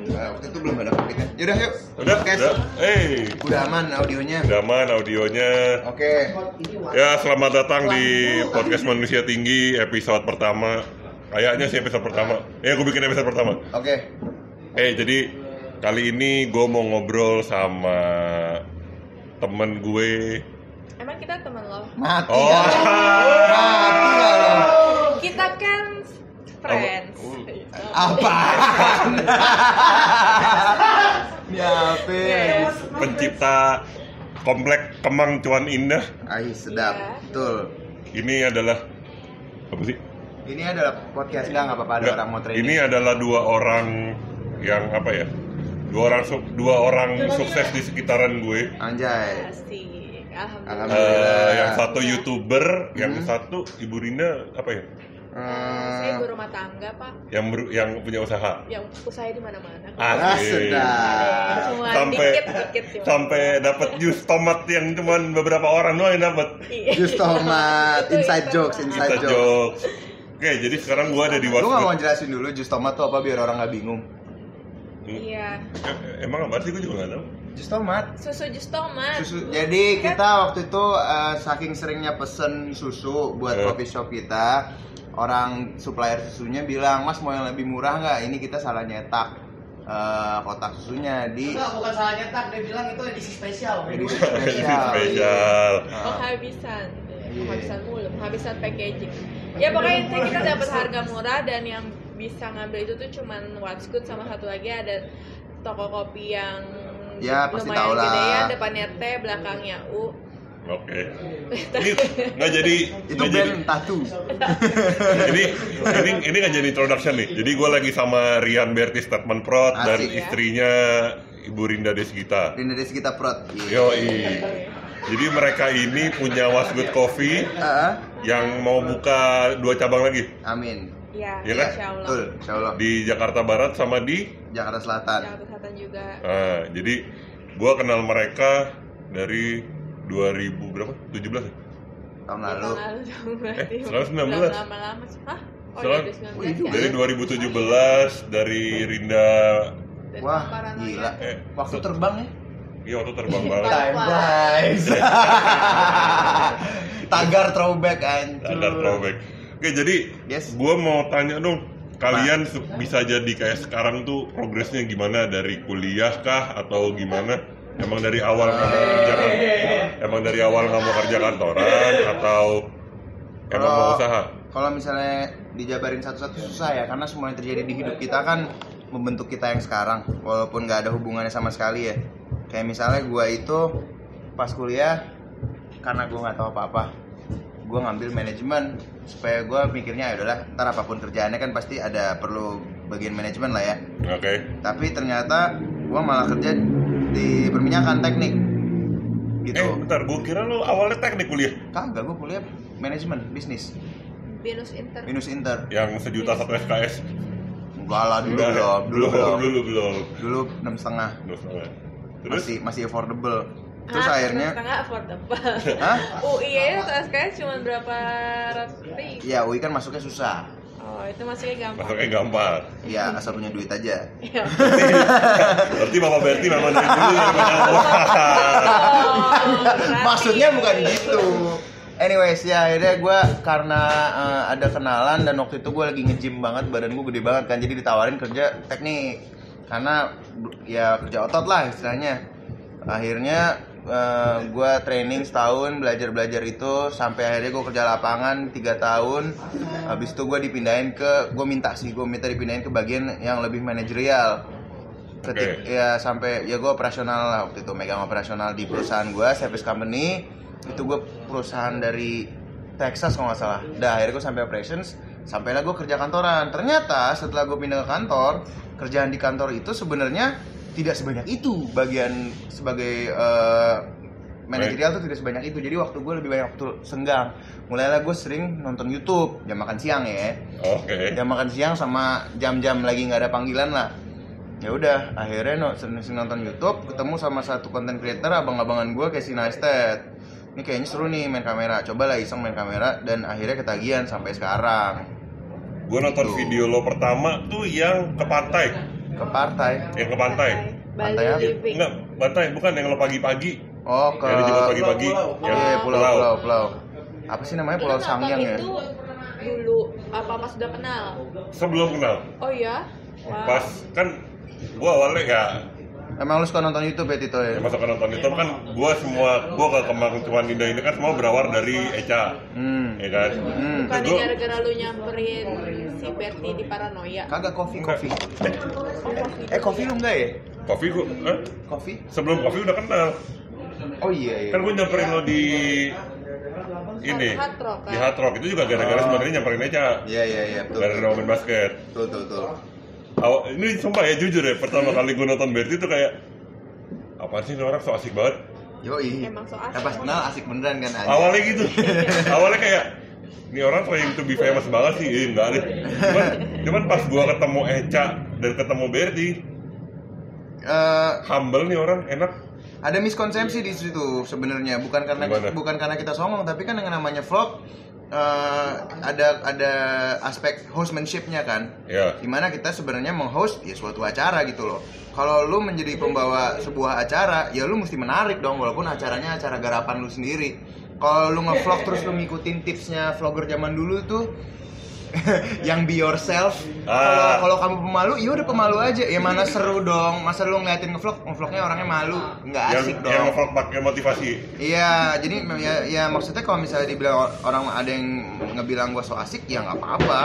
Nah, waktu itu belum ada covidnya. Yaudah yuk. Udah, Podcast. udah. Eh, Udah aman audionya. udah aman audionya. Oke. Ya, selamat datang di podcast Manusia Tinggi episode pertama. Kayaknya sih episode pertama. Ya, gue bikin episode pertama. Oke. Eh, jadi kali ini gue mau ngobrol sama temen gue. Emang kita teman lo? Mati Oh. Mati lo? Kita kan friends. Apaan? Ya, Yes. Pencipta komplek Kemang Cuan Indah. Ai sedap. Iya. Betul. Ini adalah apa sih? Ini adalah podcast nggak nggak apa-apa ada orang mau training. ini adalah dua orang yang apa ya? Dua orang dua orang sukses di sekitaran gue. Anjay. Eh, Alhamdulillah. yang satu youtuber, yang Hmm. satu ibu Rina apa ya? Saya Eh, ibu rumah tangga pak, Yang ber- yang punya usaha. yang usaha di mana-mana. ah, sedap. Cuma Sampai dikit-dikit cuma. sampai dapat jus tomat yang cuman beberapa orang doang yang dapat. Iya. Jus tomat, inside jokes, inside Kita jokes. jokes. Oke, jadi sekarang gue ada di Lu nggak mau jelasin dulu jus tomat tuh apa biar orang nggak bingung? Iya. Eh, Emang apa sih gue juga nggak tahu. Jus tomat. Susu jus tomat. Susu. Jadi kita waktu itu eh, saking seringnya pesen susu buat Eh. coffee shop kita, orang supplier susunya bilang, Mas mau yang lebih murah nggak? Ini kita salah nyetak eh, kotak susunya di Enggak, bukan salah nyetak, dia bilang itu edisi spesial. edisi spesial. spesial. Ah. Kehabisan. Iya. Kehabisan mulu, kehabisan packaging. Ya pokoknya intinya kita dapat harga murah dan yang bisa ngambil itu tuh cuman What's Good sama satu lagi ada toko kopi yang Ya, pasti lumayan tau lah. gedean, depannya T, belakangnya U. Oke. Ini nggak jadi Itu nggak jadi band tattoo. ini ini ini nggak jadi introduction nih. Jadi gue lagi sama Rian Berti Statement Prod dan Asik, ya. istrinya Ibu Rinda Desgita. Ini dari kita prot. Yoi. Jadi mereka ini punya Wasgut Coffee Ah, yang mau buka dua cabang lagi amin. Ya, Iya kan? insya Allah. Betul, insya Allah. di Jakarta Barat sama di. Jakarta Selatan. Jakarta Selatan juga. Nah, jadi gue kenal mereka dari 2000 berapa? 17 ya? Tahun Ya, lalu. tahun lalu. Eh, sekarang 19. Belum Lama-lama sih. Hah? Oh Sekarang- iya, Oh, 2019 iya juga ya. Dari 2017 dari Rinda Dan Wah, gila. eh Waktu terbang ya? Iya waktu terbang banget. Time flies. Tagar throwback anjir. Ada throwback. Oke jadi Yes. gua mau tanya dong kalian bisa jadi kayak sekarang tuh progresnya gimana dari kuliah kah atau gimana? Emang dari awal nggak mau kerja kan- Emang dari awal nggak mau kerja kantoran atau emang mau usaha? Kalau misalnya dijabarin satu-satu susah ya, karena semua yang terjadi di hidup kita kan membentuk kita yang sekarang, walaupun nggak ada hubungannya sama sekali ya. Kayak misalnya gua itu pas kuliah, karena gua nggak tahu apa-apa, gua ngambil manajemen supaya gua mikirnya ya udahlah, ntar apa pun kerjaannya kan pasti ada perlu bagian manajemen lah ya. Oke. Tapi ternyata gua malah kerja di perminyakan teknik, gitu. Eh bentar, gua kira lu awalnya teknik kuliah Kagak, gua kuliah manajemen bisnis Binus Inter. minus inter. yang sejuta satu SKS. Enggak lah dulu belum, dulu belum. dulu belum. Dulu enam setengah. Terus masih masih affordable. Terus Ah, akhirnya, setengah affordable. hah? UI tuh SKS cuma berapa ratus ribu. Ya UI kan masuknya susah. Oh itu masuknya gampang. masuknya gampang. Ya asal punya duit aja. Iya. Berarti Bapak Berti memang dari dulu usaha. Oh, berarti- Maksudnya bukan gitu. Anyways ya akhirnya gue karena eh, ada kenalan dan waktu itu gue lagi nge-gym banget badan gue gede banget kan jadi ditawarin kerja teknik karena ya kerja otot lah istilahnya akhirnya gue training setahun belajar belajar itu sampai akhirnya gue kerja lapangan tiga tahun. Habis itu gue dipindahin ke gue minta sih gue minta dipindahin ke bagian yang lebih manajerial. Ketik Oke. ya sampai ya gue operasional lah waktu itu megang operasional di perusahaan gue service company. Itu gue perusahaan dari Texas kalau nggak salah. Dah akhirnya gue sampai operations sampailah gue kerja kantoran. Ternyata setelah gue pindah ke kantor kerjaan di kantor itu sebenarnya tidak sebanyak itu. Bagian sebagai eh, manajerial tuh tidak sebanyak itu. Jadi waktu gue lebih banyak waktu senggang. Mulailah gue sering nonton YouTube. Jam makan siang ya. Oke. jam makan siang sama jam-jam lagi nggak ada panggilan lah. Ya udah akhirnya no, sering sering nonton YouTube ketemu sama satu content creator abang-abangan gue kayak si Neistat ini kayaknya seru nih main kamera. Coba lah iseng main kamera dan akhirnya ketagihan sampai sekarang. Gue nonton Gitu. video lo pertama tuh yang ke pantai. Ke partai Yang ke pantai. Pantai apa? Enggak, pantai bukan yang lo pagi-pagi. oh ke Yang dijemput pagi-pagi. Iya, pulau, pulau, pulau. Apa sih namanya Pulau Sangyang ya? itu dulu apa pas udah kenal? Sebelum kenal. Oh iya? Wow. Pas kan gua awalnya ya Emang lu suka nonton YouTube ya Tito ya? masuk ke nonton itu kan gua semua gua ke Kemang Cuman Indah ini kan semua berawal dari Eca Hmm. ya kan Hmm. Bukannya Gua- gara-gara lu nyamperin si Bertie di paranoia. Kagak kopi, kopi. Coffee. Eh, kopi lu enggak ya? Kopi gua eh? Kopi? sebelum kopi udah kenal Oh iya iya. kan gua nyamperin lo di ini Hard Rock, kan? di Hard Rock itu juga gara-gara Oh. sebenarnya nyamperin Eca Iya iya iya, betul. gara-gara main basket Betul betul betul. Awal, ini sumpah ya jujur ya pertama kali gua nonton Bertie itu kayak apa sih ini orang so asik banget Yoi. Emang so asik. Ya, pas kenal asik beneran kan aja. awalnya gitu awalnya kayak ini orang trying to be famous banget sih eh, enggak deh cuman, cuman pas gua ketemu Eca dan ketemu Bertie Eh, humble nih orang enak ada miskonsepsi di situ sebenarnya bukan karena Gimana? bukan karena kita songong tapi kan dengan namanya vlog eh, ada ada aspek hostmanshipnya kan? Ya di mana kita sebenarnya menghost ya suatu acara gitu loh. Kalau lu menjadi pembawa sebuah acara ya lu mesti menarik dong walaupun acaranya acara garapan lu sendiri. Kalau lu ngevlog terus lu ngikutin tipsnya vlogger zaman dulu tuh yang be yourself kalau Ah. kalau kamu pemalu ya udah pemalu aja ya mana seru dong masa lu ngeliatin ngevlog ngevlognya orangnya malu nggak yang asik yang dong vlog pakai motivasi Iya, jadi ya, ya maksudnya kalau misalnya dibilang orang ada yang ngebilang gue so asik, ya nggak apa-apa.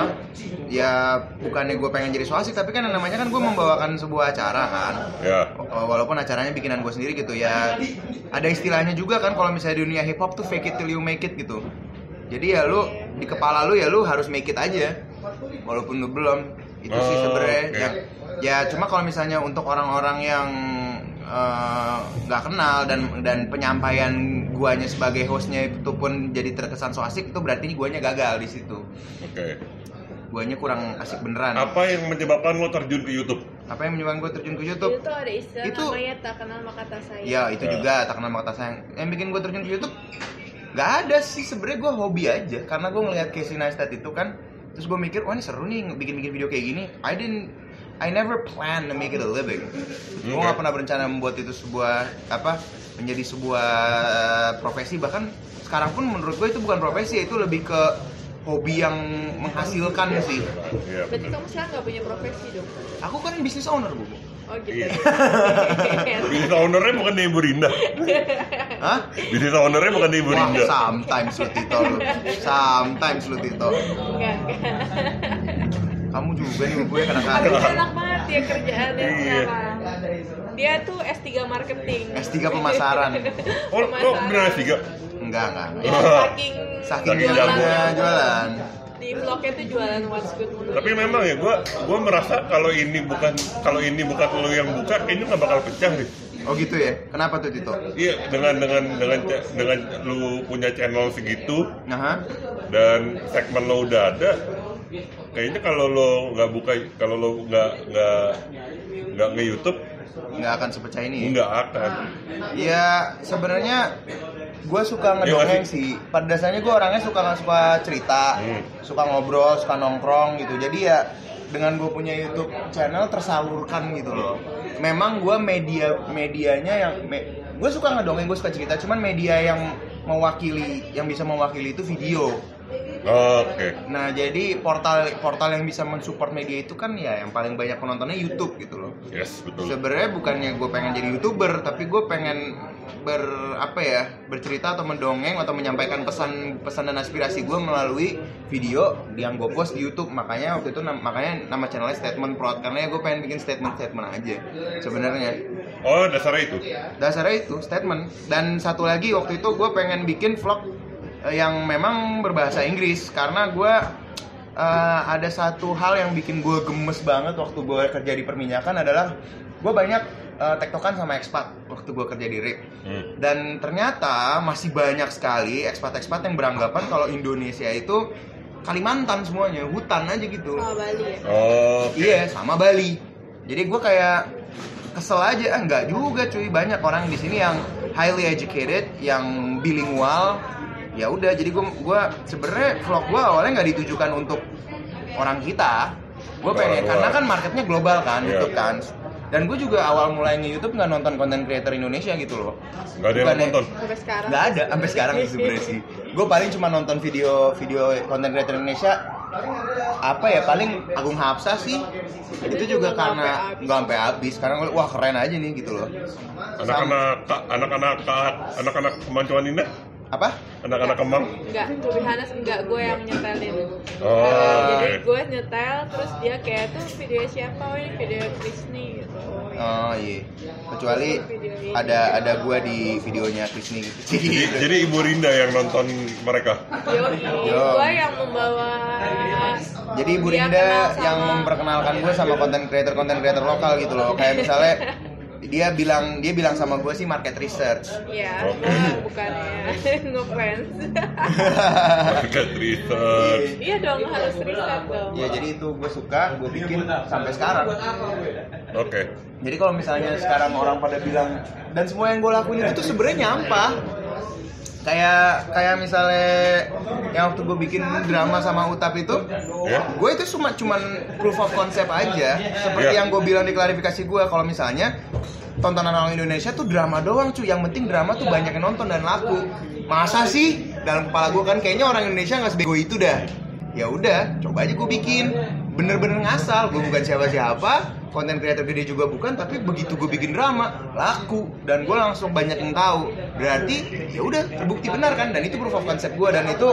Ya bukannya gue pengen jadi so asik, tapi kan yang namanya kan gue membawakan sebuah acara kan. ya Walaupun acaranya bikinan gue sendiri gitu ya. Ada istilahnya juga kan kalau misalnya di dunia hip hop tuh fake it till you make it gitu. Jadi ya lu di kepala lu ya lu harus make it aja. Walaupun lu belum. Itu sih Oh, sebenarnya. oke. yang- Ya cuma kalau misalnya untuk orang-orang yang eh, nggak kenal dan dan penyampaian guanya sebagai hostnya itu pun jadi terkesan so asik itu berarti guanya gagal di situ. oke Guanya kurang asik beneran. apa yang menyebabkan lo terjun ke YouTube Apa yang menyebabkan gue terjun ke YouTube? Itu ada istilah Itu- namanya tak kenal maka tak sayang. Ya itu Ya. juga tak kenal maka tak sayang. Yang bikin gue terjun ke YouTube nggak ada sih sebenarnya gue hobi aja karena gue ngelihat Casey Neistat itu kan terus gue mikir wah ini seru nih bikin-bikin video kayak gini. I didn't I never plan to make it a living. Gue Oke. nggak pernah berencana membuat itu sebuah apa menjadi sebuah profesi bahkan sekarang pun menurut gue itu bukan profesi itu lebih ke hobi yang menghasilkan sih. Iya Berarti kamu sekarang nggak punya profesi dong? Aku kan bisnis owner bu. Oh gitu. Iya. bisnis ownernya bukan di Ibu Rinda Hah? bisnis ownernya bukan di Ibu Wah, Rinda sometimes lu Tito lu. Sometimes lu Tito. Enggak, enggak. Kamu juga nih gue kadang Aduh, kadang enak banget ya kerjaannya Iya. sekarang. Dia tuh S3 marketing. S3 pemasaran. oh lo beneran S3 Enggak, enggak. Ya, saking Saking Saking jualannya jago. jualan. Di vlognya tuh jualan what's good mulu. tapi memang ya gue gue merasa kalau ini bukan kalau ini bukan lo yang buka ini nggak bakal pecah nih Oh gitu ya. Kenapa tuh Tito? iya dengan dengan dengan dengan lu punya channel segitu Nah, dan segmen lo udah ada kayaknya kalau lo nggak buka kalau lo nggak nggak nggak nge YouTube nggak akan sepecah ini. nggak akan Ya sebenarnya gue suka Iya ngedongeng sih. Pada dasarnya gue orangnya suka suka cerita, Hmm. suka ngobrol, suka nongkrong gitu. Jadi ya dengan gue punya YouTube channel tersalurkan gitu loh. Memang gue media medianya yang gue suka ngedongeng, gue suka cerita. Cuman media yang mewakili, yang bisa mewakili itu video. Oke Nah jadi portal portal yang bisa mensupport media itu kan ya yang paling banyak penontonnya YouTube gitu loh. yes betul Sebenarnya bukannya gue pengen jadi youtuber, tapi gue pengen ber apa ya bercerita atau mendongeng atau menyampaikan pesan pesan dan aspirasi gue melalui video yang gue post di YouTube. Makanya waktu itu nam- makanya nama channelnya Statement Prod karena ya gue pengen bikin statement statement aja sebenarnya. oh dasarnya itu Dasarnya itu statement. Dan satu lagi waktu itu gue pengen bikin vlog yang memang berbahasa Inggris karena gue eh, ada satu hal yang bikin gue gemes banget waktu gue kerja di perminyakan adalah gue banyak eh, tektokan sama ekspat waktu gue kerja di RIP. Hmm. Dan ternyata masih banyak sekali ekspat-ekspat yang beranggapan kalau Indonesia itu Kalimantan semuanya, hutan aja gitu. Sama Bali ya. oh. Iya, sama Bali. Jadi gue kayak kesel aja, ah, enggak juga cuy. Banyak orang di sini yang highly educated, yang bilingual. Ya udah, jadi gue gua sebenarnya vlog gue awalnya nggak ditujukan untuk orang kita. gue pengen Luar. karena kan marketnya global kan Iya. YouTube kan. Dan gue juga awal mulai nge YouTube nggak nonton konten creator Indonesia gitu loh. Nggak ada yang nonton. sampai sekarang. Nggak ada sampai sekarang sih sebenarnya sih. Gue paling cuma nonton video video konten creator Indonesia. Apa ya paling Agung Hapsa sih. Itu juga karena nggak sampai habis. Karena gue wah keren aja nih gitu loh. Anak-anak anak-anak anak-anak kemancuan Indah, apa anak-anak kemang. enggak tuh Hanes enggak gue yang nyetelin Oh, jadi oke. gue nyetel terus dia kayak tuh video siapa oh ini video Krisni gitu oh, iya. oh iya kecuali ada ada gue di videonya Krisni gitu Jadi, jadi Ibu Rinda yang nonton mereka. Yoi, Yo. gue yang membawa Jadi Ibu Rinda yang memperkenalkan gue sama konten creator konten creator lokal gitu loh. Kayak misalnya dia bilang dia bilang sama gue sih market research. Iya, Oke. gue bukannya ngefans. Market research. iya dong, harus riset dong. Ya jadi itu gue suka, gue bikin sampai sekarang. Oke. Jadi kalau misalnya sekarang orang pada bilang dan semua yang gue lakuin itu tuh sebenarnya nyampah. Kayak kayak misalnya yang waktu gue bikin drama sama Utap itu, Ya. gue itu cuma cuman proof of concept aja. Seperti Iya. yang gue bilang di klarifikasi gue kalau misalnya tontonan orang Indonesia tuh drama doang cuy. Yang penting drama tuh banyak yang nonton dan laku. Masa sih? Dalam kepala gue kan kayaknya orang Indonesia nggak sebego itu dah. Ya udah coba aja gue bikin. Bener-bener ngasal. Gue bukan siapa-siapa konten kreator gede juga bukan tapi begitu gue bikin drama laku dan gue langsung banyak yang tahu berarti ya udah terbukti benar kan? Dan itu proof of concept gue dan itu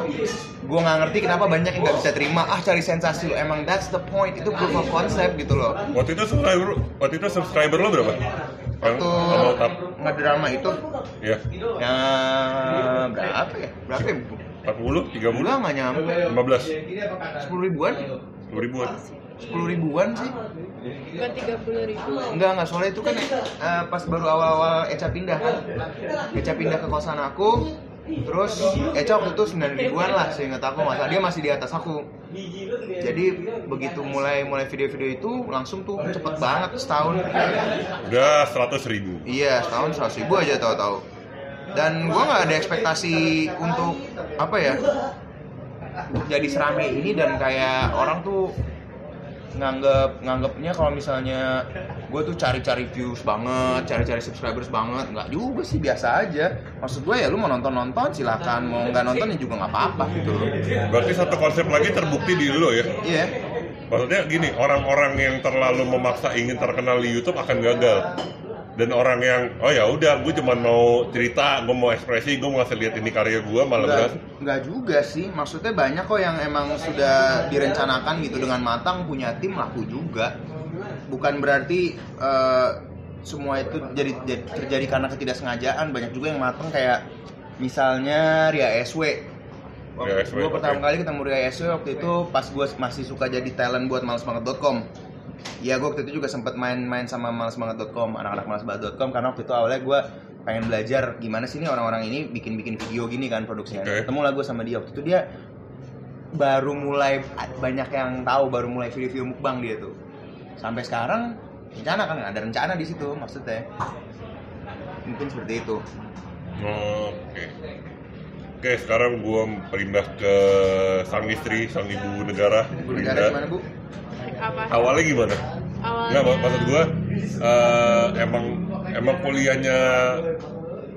gue nggak ngerti kenapa banyak yang nggak bisa terima. Ah cari sensasi lo emang that's the point itu proof of concept gitu loh. Waktu itu subscriber waktu itu subscriber lo berapa? Waktu ngedrama itu? Ya. yang berapa ya? Berapa ya? 40, 30, Enggak nggak nyampe. 15, sepuluh ribuan 10 ribuan. sepuluh ribuan sih Bukan tiga puluh ribu. enggak enggak soalnya itu kan eh, pas baru awal-awal Eca pindah kan Eca pindah ke kosan aku terus Eca waktu itu 9 ribuan lah seingat aku masa dia masih di atas aku jadi begitu mulai mulai video-video itu langsung tuh cepet banget setahun Udah 100 ribu. Iya, setahun seratus ribu aja tahu-tahu. Dan gua nggak ada ekspektasi untuk apa ya jadi serame ini dan kayak orang tuh nganggep nganggepnya kalau misalnya gue tuh cari-cari views banget, cari-cari subscribers banget, nggak juga sih biasa aja. Maksud gue ya lu mau nonton nonton silakan, mau nggak nonton ya juga nggak apa-apa gitu. Berarti satu konsep lagi terbukti di lo ya. Iya, Maksudnya gini, orang-orang yang terlalu memaksa ingin terkenal di YouTube akan gagal. Dan orang yang, oh ya udah, gue cuma mau cerita, gue mau ekspresi, gue mau ngasih lihat ini karya gue, malah Nggak, berat. nggak juga sih, maksudnya banyak kok yang emang sudah direncanakan gitu dengan matang punya tim laku juga. Bukan berarti eh, semua itu jadi, jadi- terjadi karena ketidaksengajaan. Banyak juga yang matang kayak misalnya Ria SW. Ria SW, gue pertama kali ketemu Ria SW waktu itu pas gue masih suka jadi talent buat malesbanget.com. Ya gue waktu itu juga sempat main-main sama malesbanget.com, anak-anak malesbanget.com karena waktu itu awalnya gue pengen belajar gimana sih nih orang-orang ini bikin-bikin video gini kan produksinya. Oke. Ketemu lah gue sama dia waktu itu dia baru mulai banyak yang tahu, baru mulai video-video mukbang dia tuh. Sampai sekarang rencana kan ada rencana di situ maksudnya. Mungkin seperti itu. Oke. Oke, sekarang gue pindah ke sang istri, sang ibu negara, Bu Negara gimana bu? Apa? Awalnya gimana? Awalnya. Nggak, mak- maksud gue eh, emang emang kuliahnya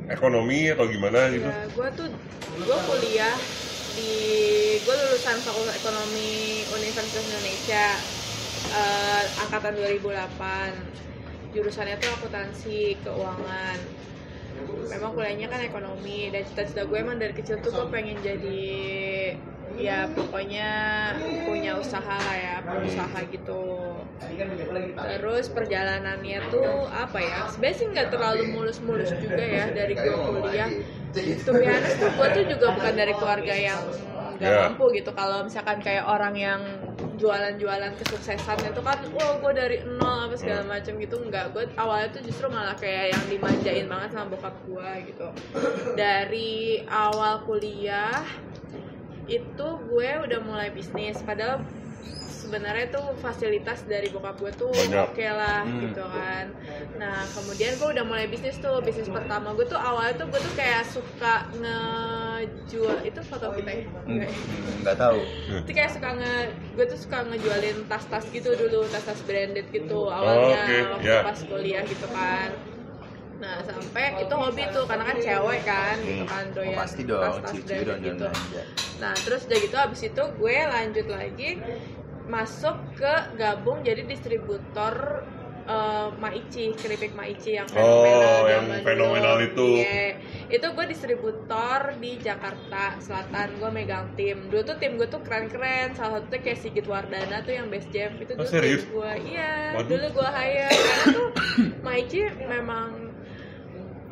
ekonomi atau gimana gitu? Ya, gue tuh gue kuliah di gue lulusan Fakultas Ekonomi Universitas Indonesia eh, angkatan 2008 jurusannya tuh akuntansi keuangan memang kuliahnya kan ekonomi dan cita-cita gue emang dari kecil tuh gue pengen jadi ya pokoknya punya usaha lah ya pengusaha gitu. Terus perjalanannya tuh apa ya sebenarnya sih nggak terlalu mulus-mulus juga ya dari gue kuliah. Be honest tuh gue tuh juga bukan dari keluarga yang nggak Ya. mampu gitu. Kalau misalkan kayak orang yang jualan-jualan kesuksesan itu kan wah gue dari nol apa segala macam gitu nggak. Gue awalnya tuh justru malah kayak yang dimanjain banget sama bokap gue gitu. Dari awal kuliah itu gue udah mulai bisnis. Padahal sebenarnya tuh fasilitas dari bokap gue tuh oke lah Hmm. gitu kan. Nah kemudian gue udah mulai bisnis tuh. Bisnis pertama gue tuh awalnya tuh gue tuh kayak suka ngejual itu foto kita ya Hmm, Enggak hmm, nggak tahu. Itu kayak suka nge gue tuh suka ngejualin tas-tas gitu dulu tas-tas branded gitu awalnya oke, waktu ya. pas kuliah gitu kan. Nah sampai itu hobi tuh karena kan cewek kan gitu Hmm. kan oh, pasti dong tas-tas cici branded dong gitu. nah terus udah gitu abis itu gue lanjut lagi masuk ke gabung jadi distributor eh, Maichi, keripik Maichi yang Oh, yang zaman dulu. fenomenal itu. Iya. Itu gue distributor di Jakarta Selatan, gue megang tim. Dulu tuh tim gue tuh keren-keren, salah satunya kayak Sigit Wardana tuh yang best jam itu Oh, dulu serius? tim gue. Iya, Waduh. dulu gue hire karena tuh Maichi memang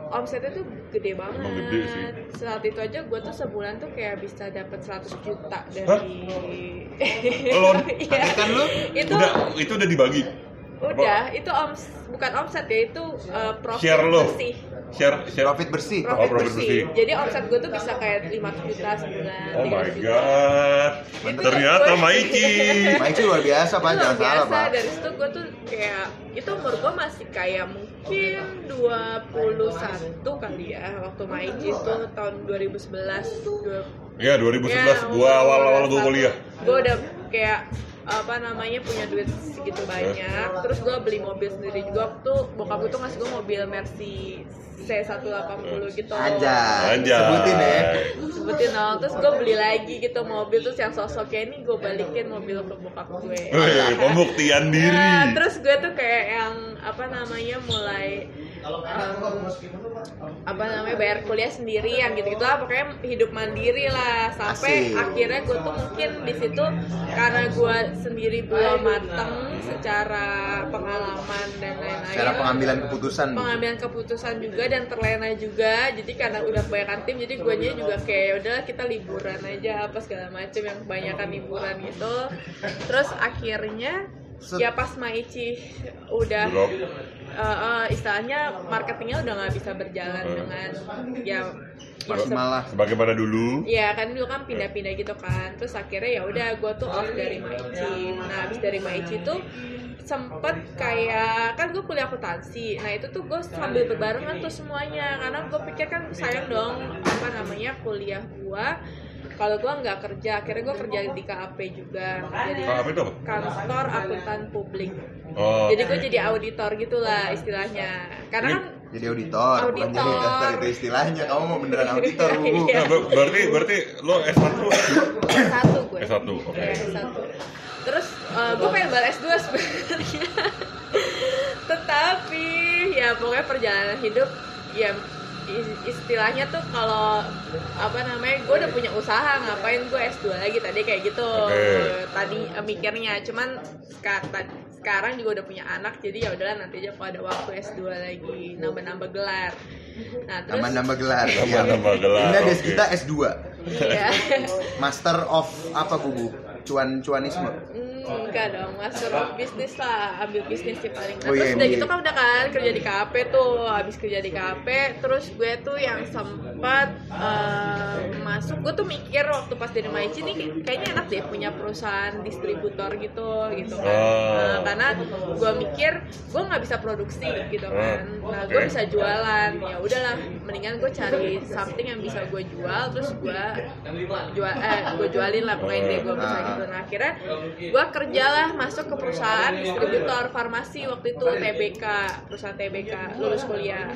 omsetnya tuh gede banget. Emang gede sih. Saat itu aja gue tuh sebulan tuh kayak bisa dapat 100 juta dari Hah? Lo? Iya. Kan lu? Itu Udah, itu udah dibagi. Udah, itu oms bukan omset ya, itu uh, profit Share lo. bersih. Share, share. profit bersih Profit, Oh, profit bersih. bersih. Jadi omset gue tuh bisa kayak 500 juta sebulan. Oh my 300 juta. god. Itu Ternyata gue- Maichi. Maichi luar biasa pak jangan salah biasa pak dari situ gue tuh kayak itu umur gue masih kayak mungkin 21 kali ya waktu Maichi itu tahun 2011 dua- Iya, 2011 gua awal-awal gua kuliah. gue udah kayak apa namanya punya duit segitu banyak. Terus gue beli mobil sendiri juga. Waktu bokap gue tuh ngasih gue mobil Mercy C180 gitu. Anjay. Anjay. sebutin ya. Sebutin dong. Terus gue beli lagi gitu mobil. Terus yang sosoknya ini gue balikin mobil ke bokap gue. Wih, pembuktian diri. Nah, terus gue tuh kayak yang apa namanya mulai apa namanya bayar kuliah sendiri yang gitu gitu lah. Pokoknya hidup mandiri lah. Sampai Asik. akhirnya gue tuh mungkin di situ karena gue sendiri belum mateng secara pengalaman dan lain-lain. Cara pengambilan keputusan. Pengambilan keputusan juga dan terlena juga. Jadi karena udah kebanyakan tim jadi gue juga kayak "Ya udah kita liburan aja apa segala macam yang kebanyakan liburan gitu. Terus akhirnya. Ya pas Maichi udah eh, eh, istilahnya marketingnya udah nggak bisa berjalan Hmm. dengan ya ya maksimal lah Sebagaimana dulu. Iya kan dulu kan pindah-pindah gitu kan. Terus akhirnya ya udah gue tuh off dari Maichi nah habis dari Maichi tuh sempet kayak kan gue kuliah akuntansi. Nah itu tuh gue sambil berbarengan tuh semuanya. Karena gue pikir kan sayang dong apa namanya kuliah gue kalau gue nggak kerja akhirnya gue kerja di KAP juga jadi apa itu apa? kantor akuntan publik Oh. jadi gue jadi auditor gitulah istilahnya karena kan jadi auditor, bukan jadi Auditor. investor itu istilahnya kamu mau beneran auditor bu Iya. Nah, ber- berarti berarti lo S1 satu gue S1, oke. Ya, S1. terus gue pengen balik S2 sebenarnya tetapi ya pokoknya perjalanan hidup ya istilahnya tuh kalau apa namanya gue udah punya usaha ngapain gue S2 lagi? Tadi kayak gitu. Oke. tadi eh, mikirnya. Cuman seka- ta- sekarang juga udah punya anak jadi ya udahlah nanti aja kalau ada waktu S2 lagi nambah-nambah gelar nah terus nambah-nambah gelar Iya. Nambah-nambah gelar, Ini des oke. kita S2 iya Master of apa bu cuan cuanisme Hmm, enggak dong, masuk bisnis lah, ambil bisnis sih paling. Nah, Oh, iya, terus udah iya. gitu kan udah kan kerja di KP tuh, habis kerja di KP, terus gue tuh yang sempat eh, masuk, gue tuh mikir waktu pas dari Maichi nih kayaknya enak deh punya perusahaan distributor gitu, gitu kan. Oh. Nah, karena gue mikir gue nggak bisa produksi gitu kan, nah gue bisa jualan, ya udahlah, mendingan gue cari something yang bisa gue jual, terus gue jual, eh gue jualin lah pokoknya deh gue bisa gitu. Nah akhirnya gue kerjalah masuk ke perusahaan distributor farmasi waktu itu TBK perusahaan TBK lulus kuliah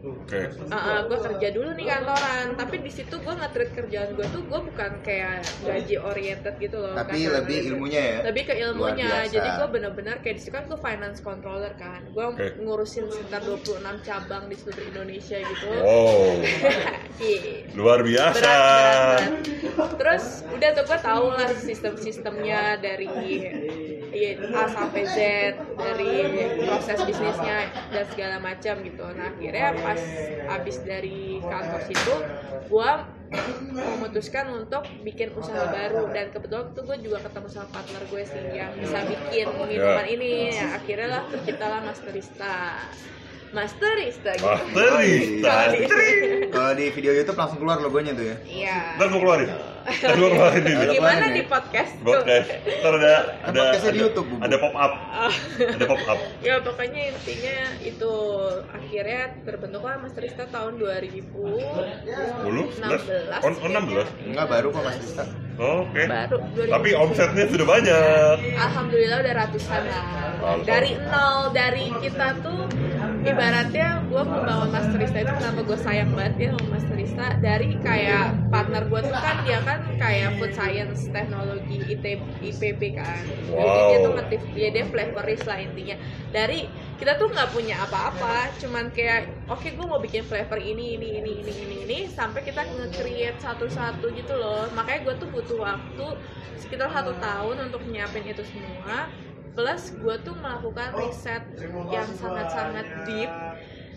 Oke. gue kerja dulu nih kantoran tapi di situ gue nge-treat kerjaan gue tuh gue bukan kayak gaji oriented gitu loh tapi Karena lebih ilmunya ya lebih ke ilmunya jadi gue bener-bener kayak di situ kan gue finance controller kan gue Oke. ngurusin sekitar 26 cabang di seluruh Indonesia gitu Wow. Iya. Luar biasa. berat, berat, berat. Terus udah tuh gue tau lah sistem-sistemnya dari A sampai Z, dari proses bisnisnya dan segala macam gitu. Nah akhirnya pas abis dari kantor situ, gue memutuskan untuk bikin usaha baru dan kebetulan tuh gue juga ketemu sama partner gue sih yang bisa bikin minuman Ya. ini. Ya, akhirnya lah terciptalah Masterista. Masterista gitu. Masterista. Kalau di- video YouTube langsung keluar logonya tuh ya Iya. Ntar mau keluarin. Ini. Ada Gimana di podcast? Podcast. Ntar ada ada podcastnya di ada- YouTube, Bu. Ada pop up. Ada pop up. ya pokoknya intinya itu akhirnya terbentuklah Masterista tahun 2000 10, 11. Oh, oh 16. Enggak baru kok Mas Rista. Oh, Oke. baru 2000. Tapi omsetnya sudah banyak. Alhamdulillah udah ratusan lah. Dari nol dari kita tuh ibaratnya gue membangun Masterista itu kenapa gue sayang banget ya sama Masterista dari kayak partner gue tuh kan dia kan kayak food science teknologi IT, IPB kan. Jadi Wow. dia tuh ngetif dia dia flavorist lah intinya. Dari kita tuh nggak punya apa-apa, cuman kayak oke gue mau bikin flavor ini ini ini ini ini ini sampai kita nge-create satu-satu gitu loh. Makanya gue tuh butuh waktu sekitar satu tahun untuk nyiapin itu semua plus gue tuh melakukan riset yang sangat-sangat deep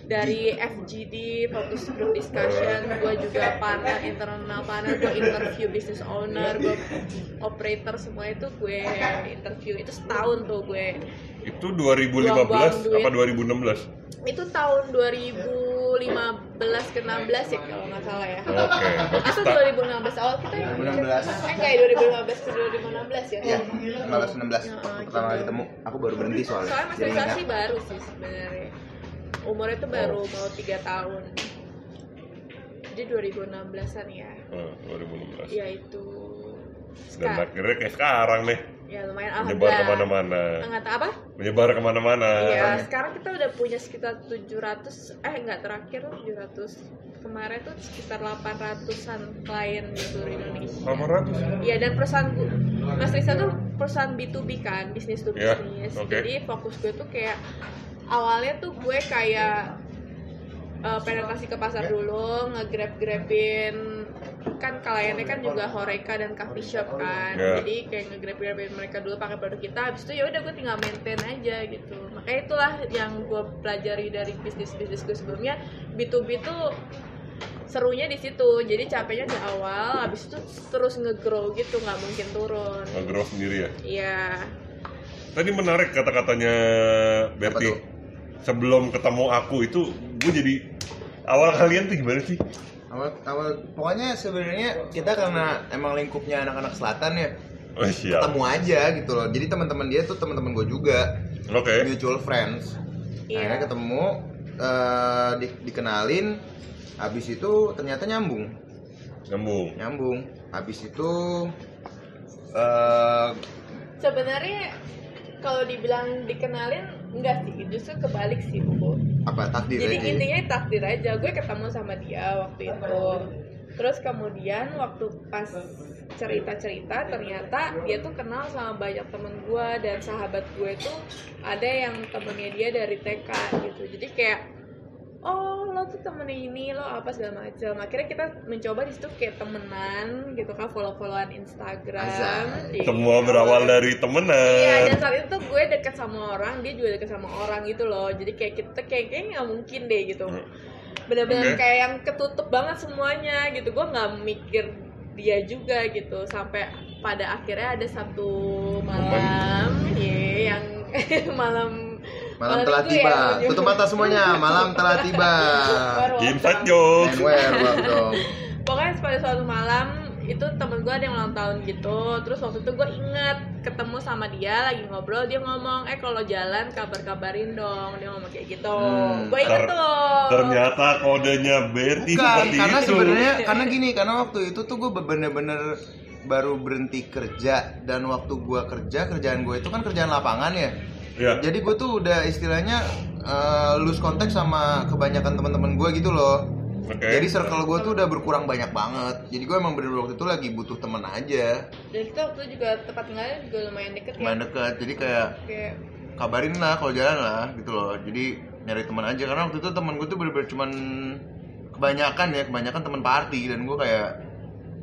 dari FGD, focus group discussion, gue juga panel internal panel, gue interview business owner, gue operator semua itu gue interview. Itu setahun tuh gue Itu 2015 Buang-buang duit. apa 2016? itu tahun 2015 ke 16 ya kalau nggak salah ya Oke. berarti atau sta- 2016 awal kita yang 2016. eh enggak ya 2015 ke 2016 ya Iya, 15 16. Ya, Waktu gitu. pertama kali ketemu, aku baru berhenti soalnya. soalnya Jadi Mas ingat. sih baru sih sebenarnya umurnya tuh baru mau tiga tahun jadi 2016an ya Eh, 2016. ya itu Dan Sekarang, akhirnya kayak sekarang nih ya lumayan menyebar ke mana-mana. Nggak tahu apa? Menyebar ke mana-mana. Iya, sekarang kita udah punya sekitar 700 eh enggak terakhir 700 kemarin tuh sekitar 800-an klien di seluruh Indonesia. 800. Iya dan perusahaan gu- Mas Risa tuh perusahaan B2B kan, bisnis to Iya, bisnis. oke. Jadi fokus gue tuh kayak awalnya tuh gue kayak eh, penetrasi ke pasar dulu, nge-grab-grabin kan kliennya kan juga Horeca dan coffee shop kan. Iya. Jadi kayak nge-grab-grabin mereka dulu pakai produk kita, habis itu ya udah gue tinggal maintain aja gitu. Makanya itulah yang gue pelajari dari bisnis-bisnis gue sebelumnya. B2B tuh serunya di situ jadi capeknya di awal habis itu terus nge-grow gitu nggak mungkin turun Nge-grow sendiri ya. iya Tadi menarik kata-katanya Berti. Sebelum ketemu aku itu gue jadi awal kalian tuh gimana sih? Awal, awal pokoknya sebenarnya kita karena emang lingkupnya anak-anak selatan ya Oh siap. ketemu aja gitu loh. Jadi teman-teman dia tuh teman-teman gue juga, Oke. mutual friends. Iya. Akhirnya ketemu, eh, di- dikenalin, habis itu ternyata nyambung, Nyambung. nyambung. Habis itu eh sebenarnya kalau dibilang dikenalin enggak sih justru kebalik sih bu apa takdir jadi aja. ya? intinya takdir aja gue ketemu sama dia waktu itu terus kemudian waktu pas cerita-cerita ternyata dia tuh kenal sama banyak temen gue dan sahabat gue tuh ada yang temennya dia dari TK gitu jadi kayak oh lo tuh temennya ini lo apa segala macam akhirnya kita mencoba di situ kayak temenan gitu kan follow-followan Instagram Azan. Iya. Semua berawal dari temenan. Iya dan saat itu tuh gue deket sama orang, dia juga deket sama orang gitu loh. Jadi kayak kita kayak kayaknya nggak mungkin deh gitu. Bener-bener Oke. kayak yang ketutup banget semuanya gitu. Gue nggak mikir dia juga gitu sampai pada akhirnya ada satu malam, ya yang malam Malam telah tiba. ya, Tutup mata semuanya. Malam telah tiba. Waktu. jokes. Where, dong. pokoknya pada suatu malam itu temen gue ada yang ulang tahun gitu terus waktu itu gue inget ketemu sama dia lagi ngobrol dia ngomong eh kalau jalan kabar-kabarin dong dia ngomong kayak gitu Hmm, gue inget ter- tuh Ternyata kodenya Berti Bukan, seperti karena itu. sebenarnya karena gini, karena waktu itu tuh gue bener-bener baru berhenti kerja dan waktu gue kerja kerjaan gue itu kan kerjaan lapangan ya. Ya. Jadi gue tuh udah istilahnya eh, lose contact sama kebanyakan teman-teman gue gitu loh. Oke. Jadi circle gue tuh udah berkurang banyak banget. Jadi gue emang bener-bener waktu itu lagi butuh temen aja, dan kita waktu itu juga tempat tinggalnya juga lumayan deket ya main deket. Jadi kayak kayak kabarin lah kalau jalan lah gitu loh. Jadi nyari teman aja karena waktu itu teman gue tuh bener-bener cuman kebanyakan ya, kebanyakan teman party dan gue kayak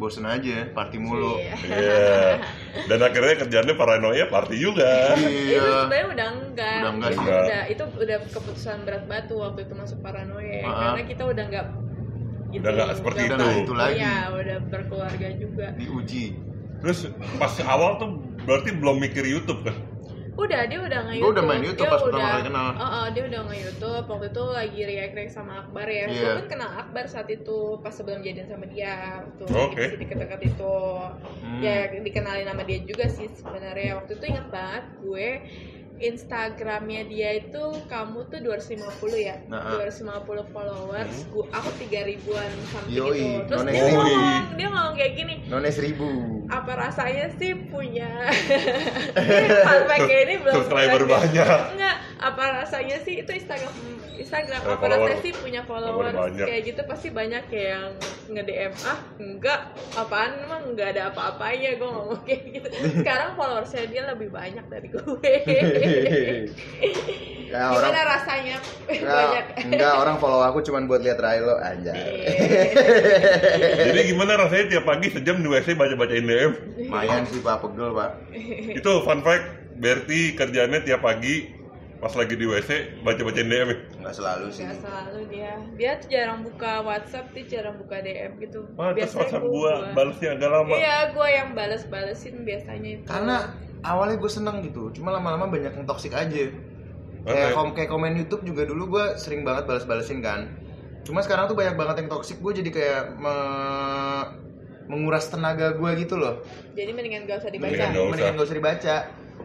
bosen aja party mulu. iya. Iya. Dan akhirnya kerjaannya paranoia party juga. itu Iya. sebenarnya udah enggak, Udah enggak itu sih. udah itu udah keputusan berat batu waktu itu masuk paranoia Ah. karena kita udah enggak gitu, Udah nggak seperti Udah itu. nggak itu lagi. Iya, udah berkeluarga juga. Diuji. Terus pas awal tuh berarti belum mikir YouTube kan? Udah, dia udah nge Gua udah main YouTube pas pertama kali kenal. Heeh, dia udah nge YouTube. Waktu itu lagi react react sama Akbar ya. Gue Iya. kan kenal Akbar saat itu pas sebelum jadian sama dia. Waktu Oke. masih deket-deket itu. Hmm. Ya dikenalin nama dia juga sih sebenarnya. Waktu itu ingat banget gue Instagramnya dia itu kamu tuh 250 ya, Nah. 250 followers, gua aku 3 ribuan something Yoi, gitu. Terus dia ngomong, dia ngomong kayak gini, None seribu. apa rasanya sih punya fact kayak ini belum Subscriber banyak. enggak apa rasanya sih itu Instagram Instagram. Apa rasanya sih punya followers follower kayak gitu pasti banyak yang nge DM ah enggak. Apaan? Emang enggak ada apa-apanya gue ngomong kayak gitu. Sekarang followersnya dia lebih banyak dari gue. Ya, gimana orang rasanya? Enggak, banyak. enggak orang follow aku cuman buat lihat Railo anjay. Jadi gimana rasanya tiap pagi sejam di WC baca-bacain DM? Lumayan sih Pak pegel Pak. Itu fun fact, Berti kerjanya tiap pagi pas lagi di WC baca-bacain DM ya? Enggak selalu sih. Gak selalu dia dia tuh jarang buka WhatsApp dia jarang buka DM gitu Wah, Biasanya WhatsApp gua- gua balesnya agak lama. Iya, gue yang bales-balesin biasanya itu. Karena awalnya gue seneng gitu, cuma lama-lama banyak yang toksik aja. Oke. Kayak, kom kayak komen YouTube juga dulu gue sering banget balas-balesin kan. Cuma sekarang tuh banyak banget yang toksik, gue jadi kayak me- menguras tenaga gue gitu loh. Jadi mendingan gak usah dibaca. Mendingan nggak usah. Mendingan gak usah dibaca.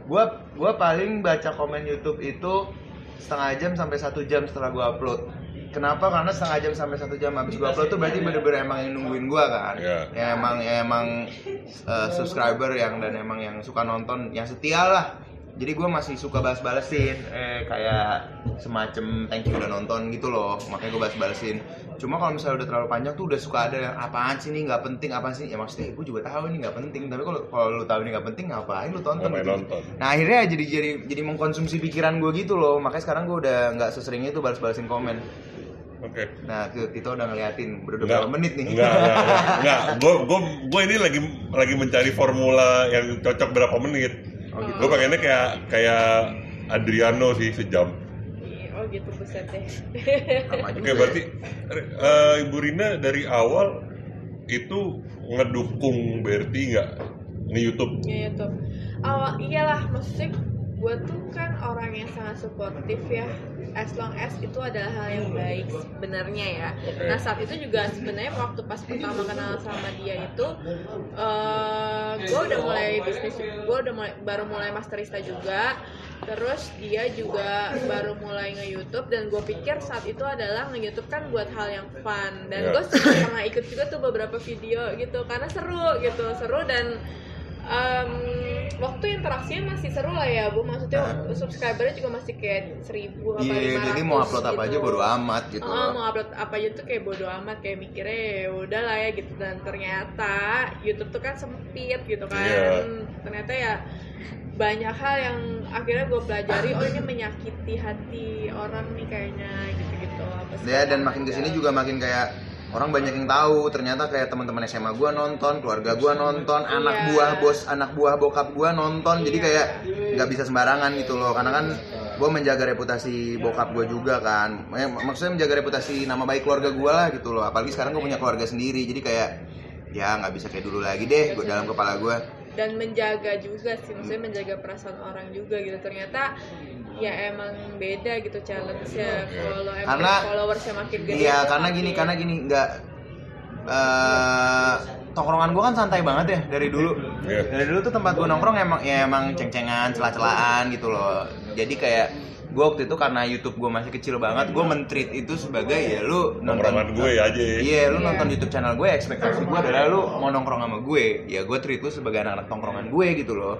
Gue gua paling baca komen YouTube itu setengah jam sampai satu jam setelah gue upload. Kenapa? Karena setengah jam sampai satu jam habis gue upload tuh berarti bener-bener emang yang nungguin gue kan. Iya. Ya emang ya emang uh, subscriber yang dan emang yang suka nonton, yang setia lah. Jadi gue masih suka balas-balesin, eh kayak semacam thank you udah nonton gitu loh, makanya gue balas-balesin. Cuma kalau misalnya udah terlalu panjang tuh udah suka ada yang apaan sih nih nggak penting apaan sih? Ya maksudnya gue juga tahu ini nggak penting, tapi kalau kalau lu tahu ini nggak penting ngapain lu tonton? Gitu. nonton? Nah akhirnya jadi jadi jadi mengkonsumsi pikiran gue gitu loh, makanya sekarang gue udah nggak sesering itu balas-balesin komen. Oke. Nah tuh Tito udah ngeliatin udah Enggak, berapa menit nih? Enggak, enggak, enggak. enggak. Gue gue gue ini lagi lagi mencari formula yang cocok berapa menit. Oh gitu. Gue pengennya kayak kayak Adriano sih sejam. Oh gitu buset deh. Oke, berarti eh, Ibu Rina dari awal itu ngedukung Berti nggak nge YouTube? Ya itu. Awal iyalah maksudnya gue tuh kan orang yang sangat suportif ya. As long as itu adalah hal yang baik sebenarnya ya. Nah saat itu juga sebenarnya waktu pas pertama kenal sama dia itu, eh gue udah mulai bisnis, gue udah mulai baru mulai masterista juga. Terus dia juga baru mulai nge-youtube dan gue pikir saat itu adalah nge-youtube kan buat hal yang fun dan Iya. gue pernah ikut juga tuh beberapa video gitu karena seru gitu seru dan em, waktu interaksinya masih seru lah ya bu maksudnya Nah. subscribernya juga masih kayak seribu apa Iya, lima jadi mau upload apa aja bodo amat gitu. Oh, mau upload apa aja tuh kayak bodo amat kayak mikirnya ya udah lah ya gitu dan ternyata YouTube tuh kan sempit gitu kan Iya. ternyata ya banyak hal yang akhirnya gue pelajari oh ini menyakiti hati orang nih kayaknya gitu-gitu apa Ya dan makin ke sini juga makin kayak orang banyak yang tahu ternyata kayak teman-teman SMA gua nonton, keluarga gua nonton, anak Iya. buah bos, anak buah bokap gua nonton. Jadi Iya. kayak nggak bisa sembarangan gitu loh. Karena kan gua menjaga reputasi bokap gua juga kan. Mak- Maksudnya menjaga reputasi nama baik keluarga gua lah gitu loh. Apalagi sekarang gua punya keluarga sendiri. Jadi kayak ya nggak bisa kayak dulu lagi deh gua dalam kepala gua. dan menjaga juga sih maksudnya menjaga perasaan orang juga gitu ternyata ya emang beda gitu challenge-nya kalau emang Karena- followersnya makin gede Iya, karena gini, makin- karena gini nggak eh tongkrongan gua kan santai banget ya dari dulu. Iya. Dari dulu tuh tempat gua nongkrong emang ya emang ceng-cengan, celah-celahan gitu loh. Jadi kayak gua waktu itu karena YouTube gua masih kecil banget, gua men-treat itu sebagai ya lu Nongkrongan gue aja ya. Iya, lu nonton YouTube channel gue, ekspektasi gue adalah lu mau nongkrong sama gue. Ya gue treat lu sebagai anak-anak tongkrongan gue gitu loh.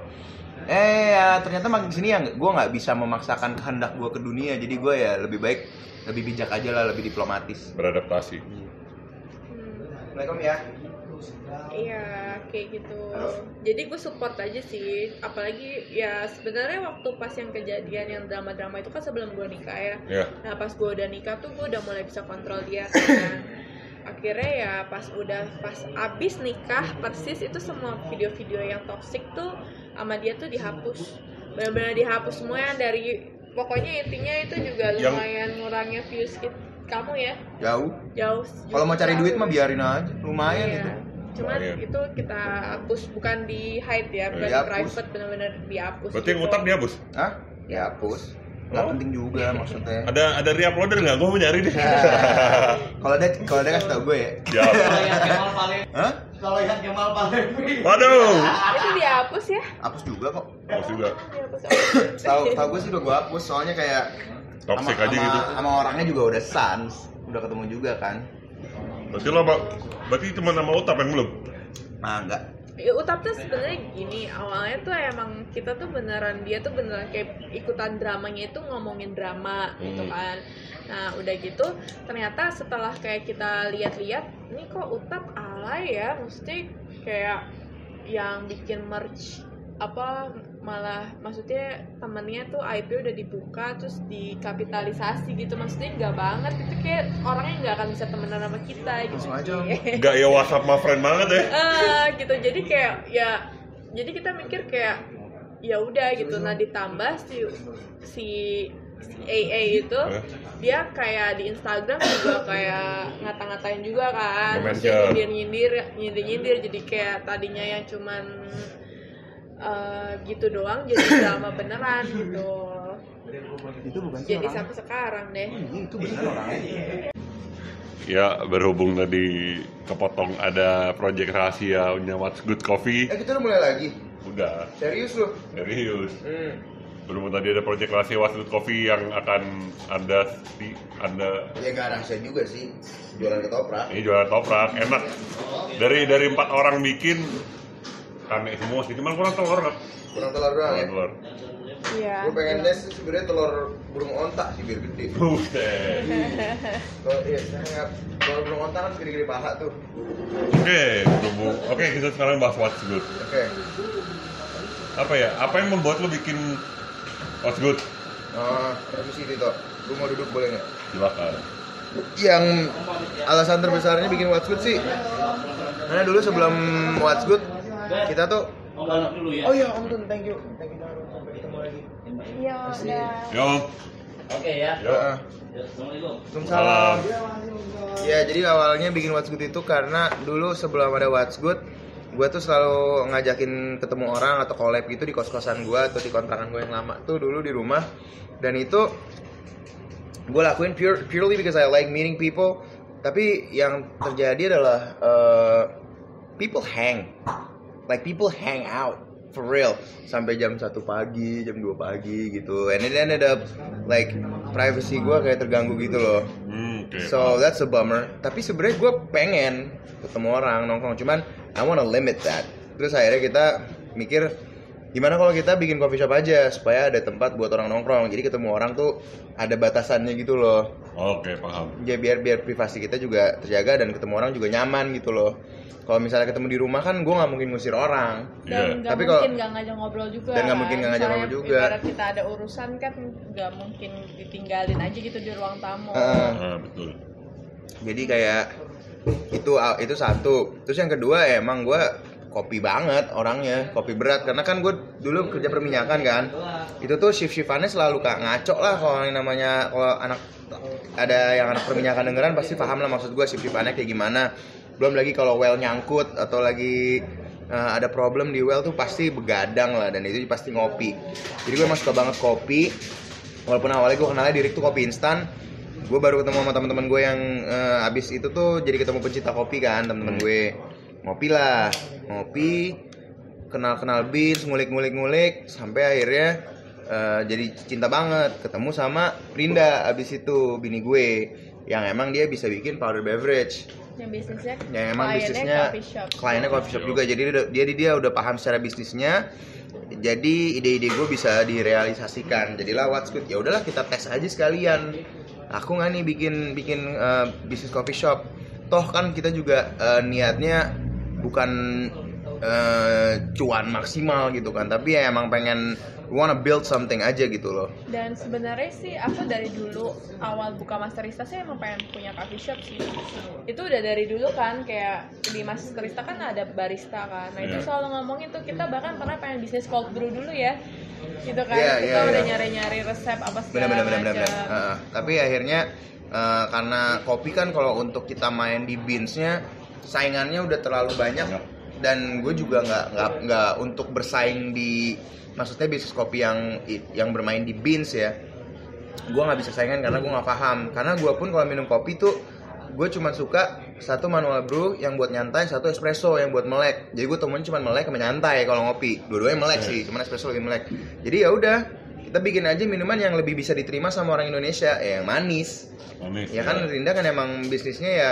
Eh ya ternyata makin sini ya gue nggak bisa memaksakan kehendak gue ke dunia. Jadi gue ya lebih baik lebih bijak aja lah, lebih diplomatis. Beradaptasi. Hmm. Assalamualaikum ya. Iya kayak gitu. Halo. Jadi gue support aja sih. Apalagi ya sebenarnya waktu pas yang kejadian yang drama-drama itu kan sebelum gue nikah ya. Ya. Nah pas gue udah nikah tuh gue udah mulai bisa kontrol dia kan. Akhirnya ya pas udah pas abis nikah persis itu semua video-video yang toxic tuh sama dia tuh dihapus. Benar-benar dihapus semua yang dari pokoknya intinya itu juga Yang- lumayan ngurangnya views kit- kamu ya Jauh. jauh. Kalau mau cari jauh. duit mah biarin aja, lumayan Iya. itu. cuman Lumayan. itu kita hapus bukan di hide ya bukan Dihapus. di private benar-benar dihapus Berarti yang gitu. utap dihapus? Hah? Ya hapus. Nggak Oh. penting juga maksudnya. Ada ada reuploader nggak? Gue mau nyari deh. kalau ada kalau ada kasih tau gue ya. Ya. Kalau yang Kemal Palevi, Hah? kalau yang Kemal Palevi. Waduh. itu dihapus ya Hapus juga kok. Hapus juga. dihapus Tahu tahu gue sih udah gue hapus soalnya kayak Toxic aja gitu. Sama orangnya juga udah sans, udah ketemu juga kan. Berarti lo? Berarti cuma nama utap yang belum? Nah, enggak. Ya, Utap tuh sebenarnya gini, awalnya tuh emang kita tuh beneran dia tuh beneran kayak ikutan dramanya itu ngomongin drama gitu Hmm. kan. Nah udah gitu ternyata setelah kayak kita lihat-lihat, ini kok Utap alay ya, maksudnya kayak yang bikin merch apa malah maksudnya temennya tuh IP udah dibuka terus dikapitalisasi gitu. Maksudnya nggak banget itu kayak orangnya nggak akan bisa temenan sama kita gitu. Aja. Nggak ya WhatsApp my friend banget ya. Eh, gitu. Jadi kayak ya jadi kita mikir kayak ya udah gitu. Nah ditambah si si si AA itu Eh? dia kayak di Instagram juga kayak ngata-ngatain juga kan. Dia nyindir nyindir nyindir jadi kayak tadinya yang cuman eh, gitu doang jadi drama beneran gitu Itu bukan sih jadi sampai sekarang deh Iya, itu benar orangnya. Ya berhubung tadi kepotong ada project rahasia punya What's Good Coffee. Eh, kita udah mulai lagi. Udah Serius lu? serius. Hmm. Berhubung tadi ada project rahasia What's Good Coffee yang akan anda di anda Ya nggak rahasia juga sih. Jualan ketoprak. ini jualan toprak enak. Dari dari empat orang bikin kami semua sih, cuman kurang telur nggak? Kurang telur doang ya. Kurang telur. iya Gue pengennya sih sebenarnya telur burung ontak sih biar gede. Buset. Kalau iya, saya nggak telur burung ontak kan gede-gede paha tuh. Oke, berhubung. Oke, kita sekarang bahas What's Good. Oke. Apa ya? Apa yang membuat lo bikin What's Good? Oh, permisi Tito. Gue mau duduk boleh nggak? Silakan. Yang alasan terbesarnya bikin What's Good sih karena dulu sebelum What's Good kita tuh Om dulu ya. oh iya Om Tun thank you thank you banget sampai ketemu lagi iya udah Yo. Oke ya. Yo. Assalamualaikum. Waalaikumsalam. Ya jadi awalnya bikin What's Good itu karena dulu sebelum ada What's Good gue tuh selalu ngajakin ketemu orang atau collab gitu di kos-kosan gue atau di kontrakan gue yang lama tuh dulu di rumah dan itu gue lakuin pure, purely because I like meeting people tapi yang terjadi adalah uh, people hang like people hang out for real sampai jam 1 pagi jam 2 pagi gitu and it ended up like privacy gue kayak terganggu gitu loh Hmm, oke. So that's a bummer. Tapi sebenarnya gue pengen ketemu orang nongkrong, cuman I wanna limit that. Terus akhirnya kita mikir gimana kalau kita bikin coffee shop aja supaya ada tempat buat orang nongkrong. Jadi ketemu orang tuh ada batasannya gitu loh. Oke, paham. Ya biar biar privasi kita juga terjaga dan ketemu orang juga nyaman gitu loh. Kalau misalnya ketemu di rumah kan gue nggak mungkin ngusir orang. Iya. dan nggak Tapi kalau- mungkin nggak ngajak ngobrol juga Dan nggak kan. mungkin nggak ngajak ngobrol juga. ibarat kita ada urusan kan nggak mungkin ditinggalin aja gitu di ruang tamu Heeh. Ah, betul. jadi kayak itu itu satu terus yang kedua emang gue kopi banget orangnya kopi berat. Karena kan gue dulu kerja perminyakan kan. Itu tuh shift shiftannya selalu kak ngaco lah kalau yang namanya kalau anak ada yang anak perminyakan dengeran pasti paham lah maksud gue shift shiftannya kayak gimana. Belum lagi kalau well nyangkut atau lagi uh, ada problem di well tuh pasti begadang lah dan itu pasti ngopi. Jadi gue emang suka banget kopi. Walaupun awalnya gue kenalnya diri tuh kopi instan. Gue baru ketemu sama teman-teman gue yang eh, abis itu tuh jadi ketemu pencinta kopi kan teman-teman gue ngopi lah ngopi kenal-kenal beans ngulik-ngulik-ngulik sampai akhirnya eh, jadi cinta banget. Ketemu sama Rinda abis itu bini gue yang emang dia bisa bikin powder beverage. Yang bisnisnya yang emang kliennya bisnisnya coffee shop. kliennya coffee shop juga. Jadi dia, dia dia udah paham secara bisnisnya. Jadi ide-ide gue bisa direalisasikan. Jadilah what's good. Ya udahlah kita tes aja sekalian. Aku nggak nih bikin bikin eh, bisnis coffee shop. Toh kan kita juga eh, niatnya bukan eh, cuan maksimal gitu kan tapi ya emang pengen wanna build something aja gitu loh dan sebenarnya sih aku dari dulu awal buka Masterista sih emang pengen punya coffee shop sih itu udah dari dulu kan kayak di Masterista kan ada barista kan nah itu Iya. selalu ngomongin tuh kita bahkan pernah pengen bisnis cold brew dulu ya gitu kan Iya, kita iya, udah iya. nyari-nyari resep apa segala macam benar. Heeh. tapi akhirnya eh, karena kopi kan kalau untuk kita main di beansnya saingannya udah terlalu banyak dan gue juga nggak nggak nggak untuk bersaing di maksudnya bisnis kopi yang yang bermain di beans ya. Gue nggak bisa saingan karena gue nggak paham. Karena gue pun kalau minum kopi tuh gue cuma suka satu manual brew yang buat nyantai satu espresso yang buat melek. Jadi gue temuin cuma melek sama nyantai kalau ngopi. Dua-duanya melek sih cuman espresso lebih melek. Jadi ya udah kita bikin aja minuman yang lebih bisa diterima sama orang Indonesia. Ya yang manis. Manis, ya kan Rinda kan emang bisnisnya ya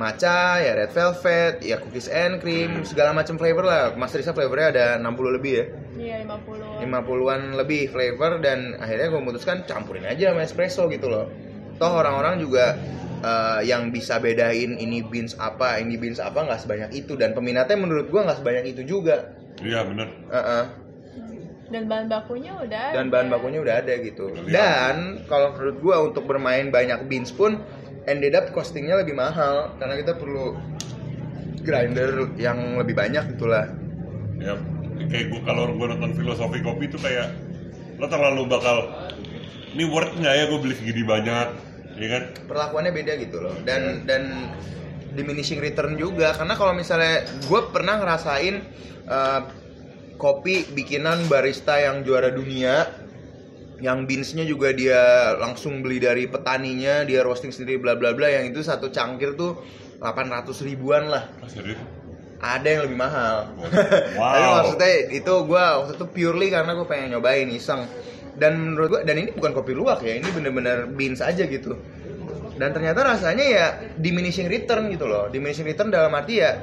matcha, ya red velvet, ya cookies and cream, segala macam flavor lah. Mas Risa flavornya ada 60 lebih ya. Iya 50. 50-an lebih flavor dan akhirnya gue memutuskan campurin aja sama espresso gitu loh. Toh orang-orang juga eh, yang bisa bedain ini beans apa, ini beans apa nggak sebanyak itu dan peminatnya menurut gue nggak sebanyak itu juga. Iya bener. Heeh. Dan bahan bakunya udah dan ada. bahan bakunya udah ada gitu. Iya. Dan kalau menurut gua untuk bermain banyak beans pun ended up costingnya lebih mahal karena kita perlu grinder yang lebih banyak gitulah. Ya kayak gua kalau gua nonton filosofi kopi itu kayak lo terlalu bakal ini worth nggak ya gue beli segini banyak, ya kan? Perlakuannya beda gitu loh. Dan dan diminishing return juga karena kalau misalnya gue pernah ngerasain eh, kopi bikinan barista yang juara dunia yang beansnya juga dia langsung beli dari petaninya dia roasting sendiri bla bla bla. Yang itu satu cangkir tuh 800 ribuan lah. Ah, serius? ada yang lebih mahal. Wow. tapi maksudnya itu gue waktu itu purely karena gue pengen nyobain iseng. Dan menurut gue dan ini bukan kopi luwak ya ini bener-bener beans aja gitu. Dan ternyata rasanya ya diminishing return gitu loh. Diminishing return dalam arti ya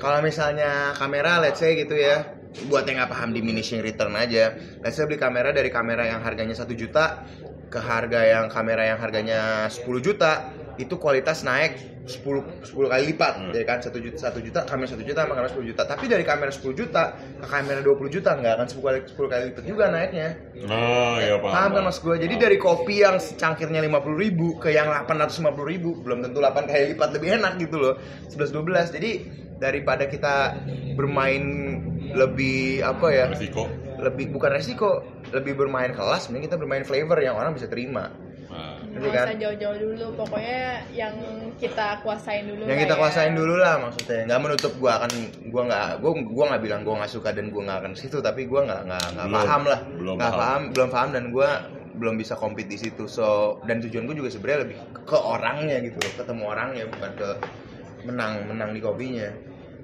kalau misalnya kamera let's say gitu ya buat yang nggak paham diminishing return aja let's say beli kamera dari kamera yang harganya satu juta ke harga yang kamera yang harganya 10 juta itu kualitas naik 10 10 kali lipat Hmm. jadi kan? 1 juta 1 juta kamera 1 juta sama kamera 10 juta. Tapi dari kamera 10 juta ke kamera 20 juta nggak akan 10 kali 10 kali lipat juga naiknya. Nah, ya paham. paham kan mas gue jadi dari kopi yang cangkirnya 50 ribu ke yang 850 ribu belum tentu 8 kali lipat lebih enak gitu loh. 11 12 jadi daripada kita bermain lebih apa ya? Resiko. lebih bukan resiko lebih bermain kelas mending kita bermain flavor yang orang bisa terima Nggak kan? usah jauh-jauh dulu, pokoknya yang kita kuasain dulu. yang kita ya. kuasain dulu lah maksudnya nggak menutup gua akan gua nggak gua gua nggak bilang gua nggak suka dan gua nggak akan situ tapi gua nggak nggak nggak Belum. paham lah Belum nggak paham. paham belum paham dan gua belum bisa compete di situ so dan tujuan gua juga sebenarnya lebih ke orangnya gitu loh ketemu orangnya bukan ke menang menang di kopinya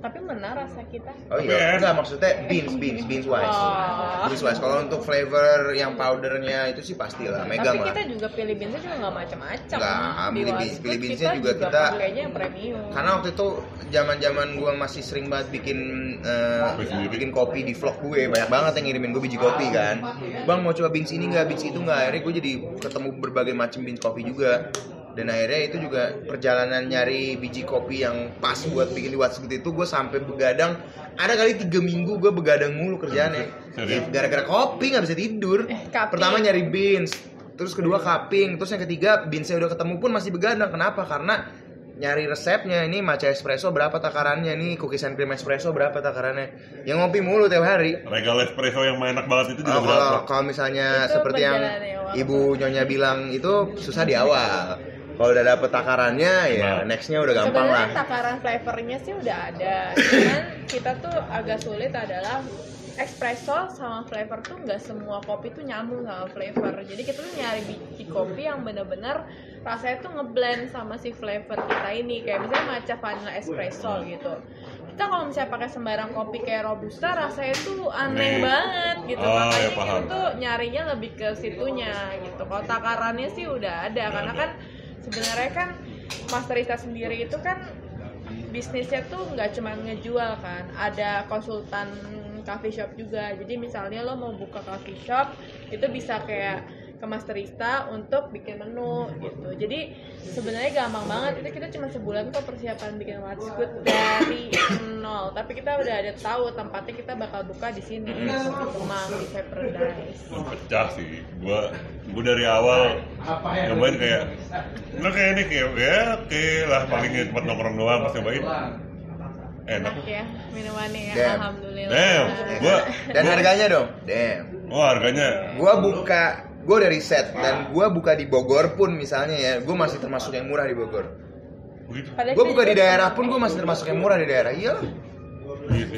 Tapi mana rasa kita? oh iya enak. enggak maksudnya beans beans beans wise Oh. beans wise kalau untuk flavor yang powdernya itu sih pastilah megang Tapi lah kita juga pilih beansnya juga nggak macam-macam. Nggak, pilih beans- pilih beansnya juga kita- pakainya yang premium. karena waktu itu zaman zaman gue masih sering banget bikin eh, sendiri. bikin kopi di vlog gue banyak banget yang ngirimin gue biji kopi kan bang mau coba beans ini nggak beans itu nggak akhirnya gue jadi ketemu berbagai macam beans kopi juga dan akhirnya itu juga perjalanan nyari biji kopi yang pas buat bikin di WhatsApp itu gue sampai begadang. Ada kali tiga minggu gue begadang mulu kerjaannya Serius? gara-gara kopi nggak bisa tidur. Eh, pertama nyari beans terus kedua cupping terus yang ketiga beansnya udah ketemu pun masih begadang. Kenapa? Karena nyari resepnya ini matcha espresso berapa takarannya nih cookies and cream espresso berapa takarannya. Yang ngopi mulu tiap hari. Regal espresso yang enak banget itu juga Oh, berapa? kalau misalnya Itu seperti yang ibu nyonya bilang itu susah di awal kalau udah dapet takarannya ya Nah. nextnya udah gampang lah Sebenarnya takaran flavornya sih udah ada, cuman kita tuh agak sulit adalah espresso sama flavor tuh nggak semua kopi tuh nyambung sama flavor. Jadi kita tuh nyari biji kopi yang bener-bener rasanya tuh ngeblend sama si flavor kita ini. Kayak misalnya matcha vanilla espresso gitu. Kita kalau misalnya pakai sembarang kopi kayak robusta rasanya tuh aneh Aneh. banget gitu. Oh, Makanya ya, kita tuh nyarinya lebih ke situnya gitu. Kalau takarannya sih udah ada karena kan sebenarnya kan masterista sendiri itu kan bisnisnya tuh nggak cuma ngejual kan ada konsultan coffee shop juga. Jadi misalnya lo mau buka coffee shop itu bisa kayak ke masterista untuk bikin menu gitu. Jadi sebenarnya gampang banget. Itu kita cuma sebulan kok persiapan bikin what's good dari nol. Tapi kita udah ada tahu tempatnya kita bakal buka di sini di Kemang di Paradise pecah sih. Gua gua dari awal nyobain kayak nggak kayak ini kayak ya oke lah paling tempat nongkrong doang pas nyobain. Enak. Enak ya minumannya ya Damn. alhamdulillah. Damn, gua- dan gua- harganya dong. Damn. Oh harganya? Gua buka gua udah riset dan gua buka di Bogor pun misalnya ya gua masih termasuk yang murah di Bogor Gue buka di daerah pun gue masih termasuk yang murah di daerah. Iya.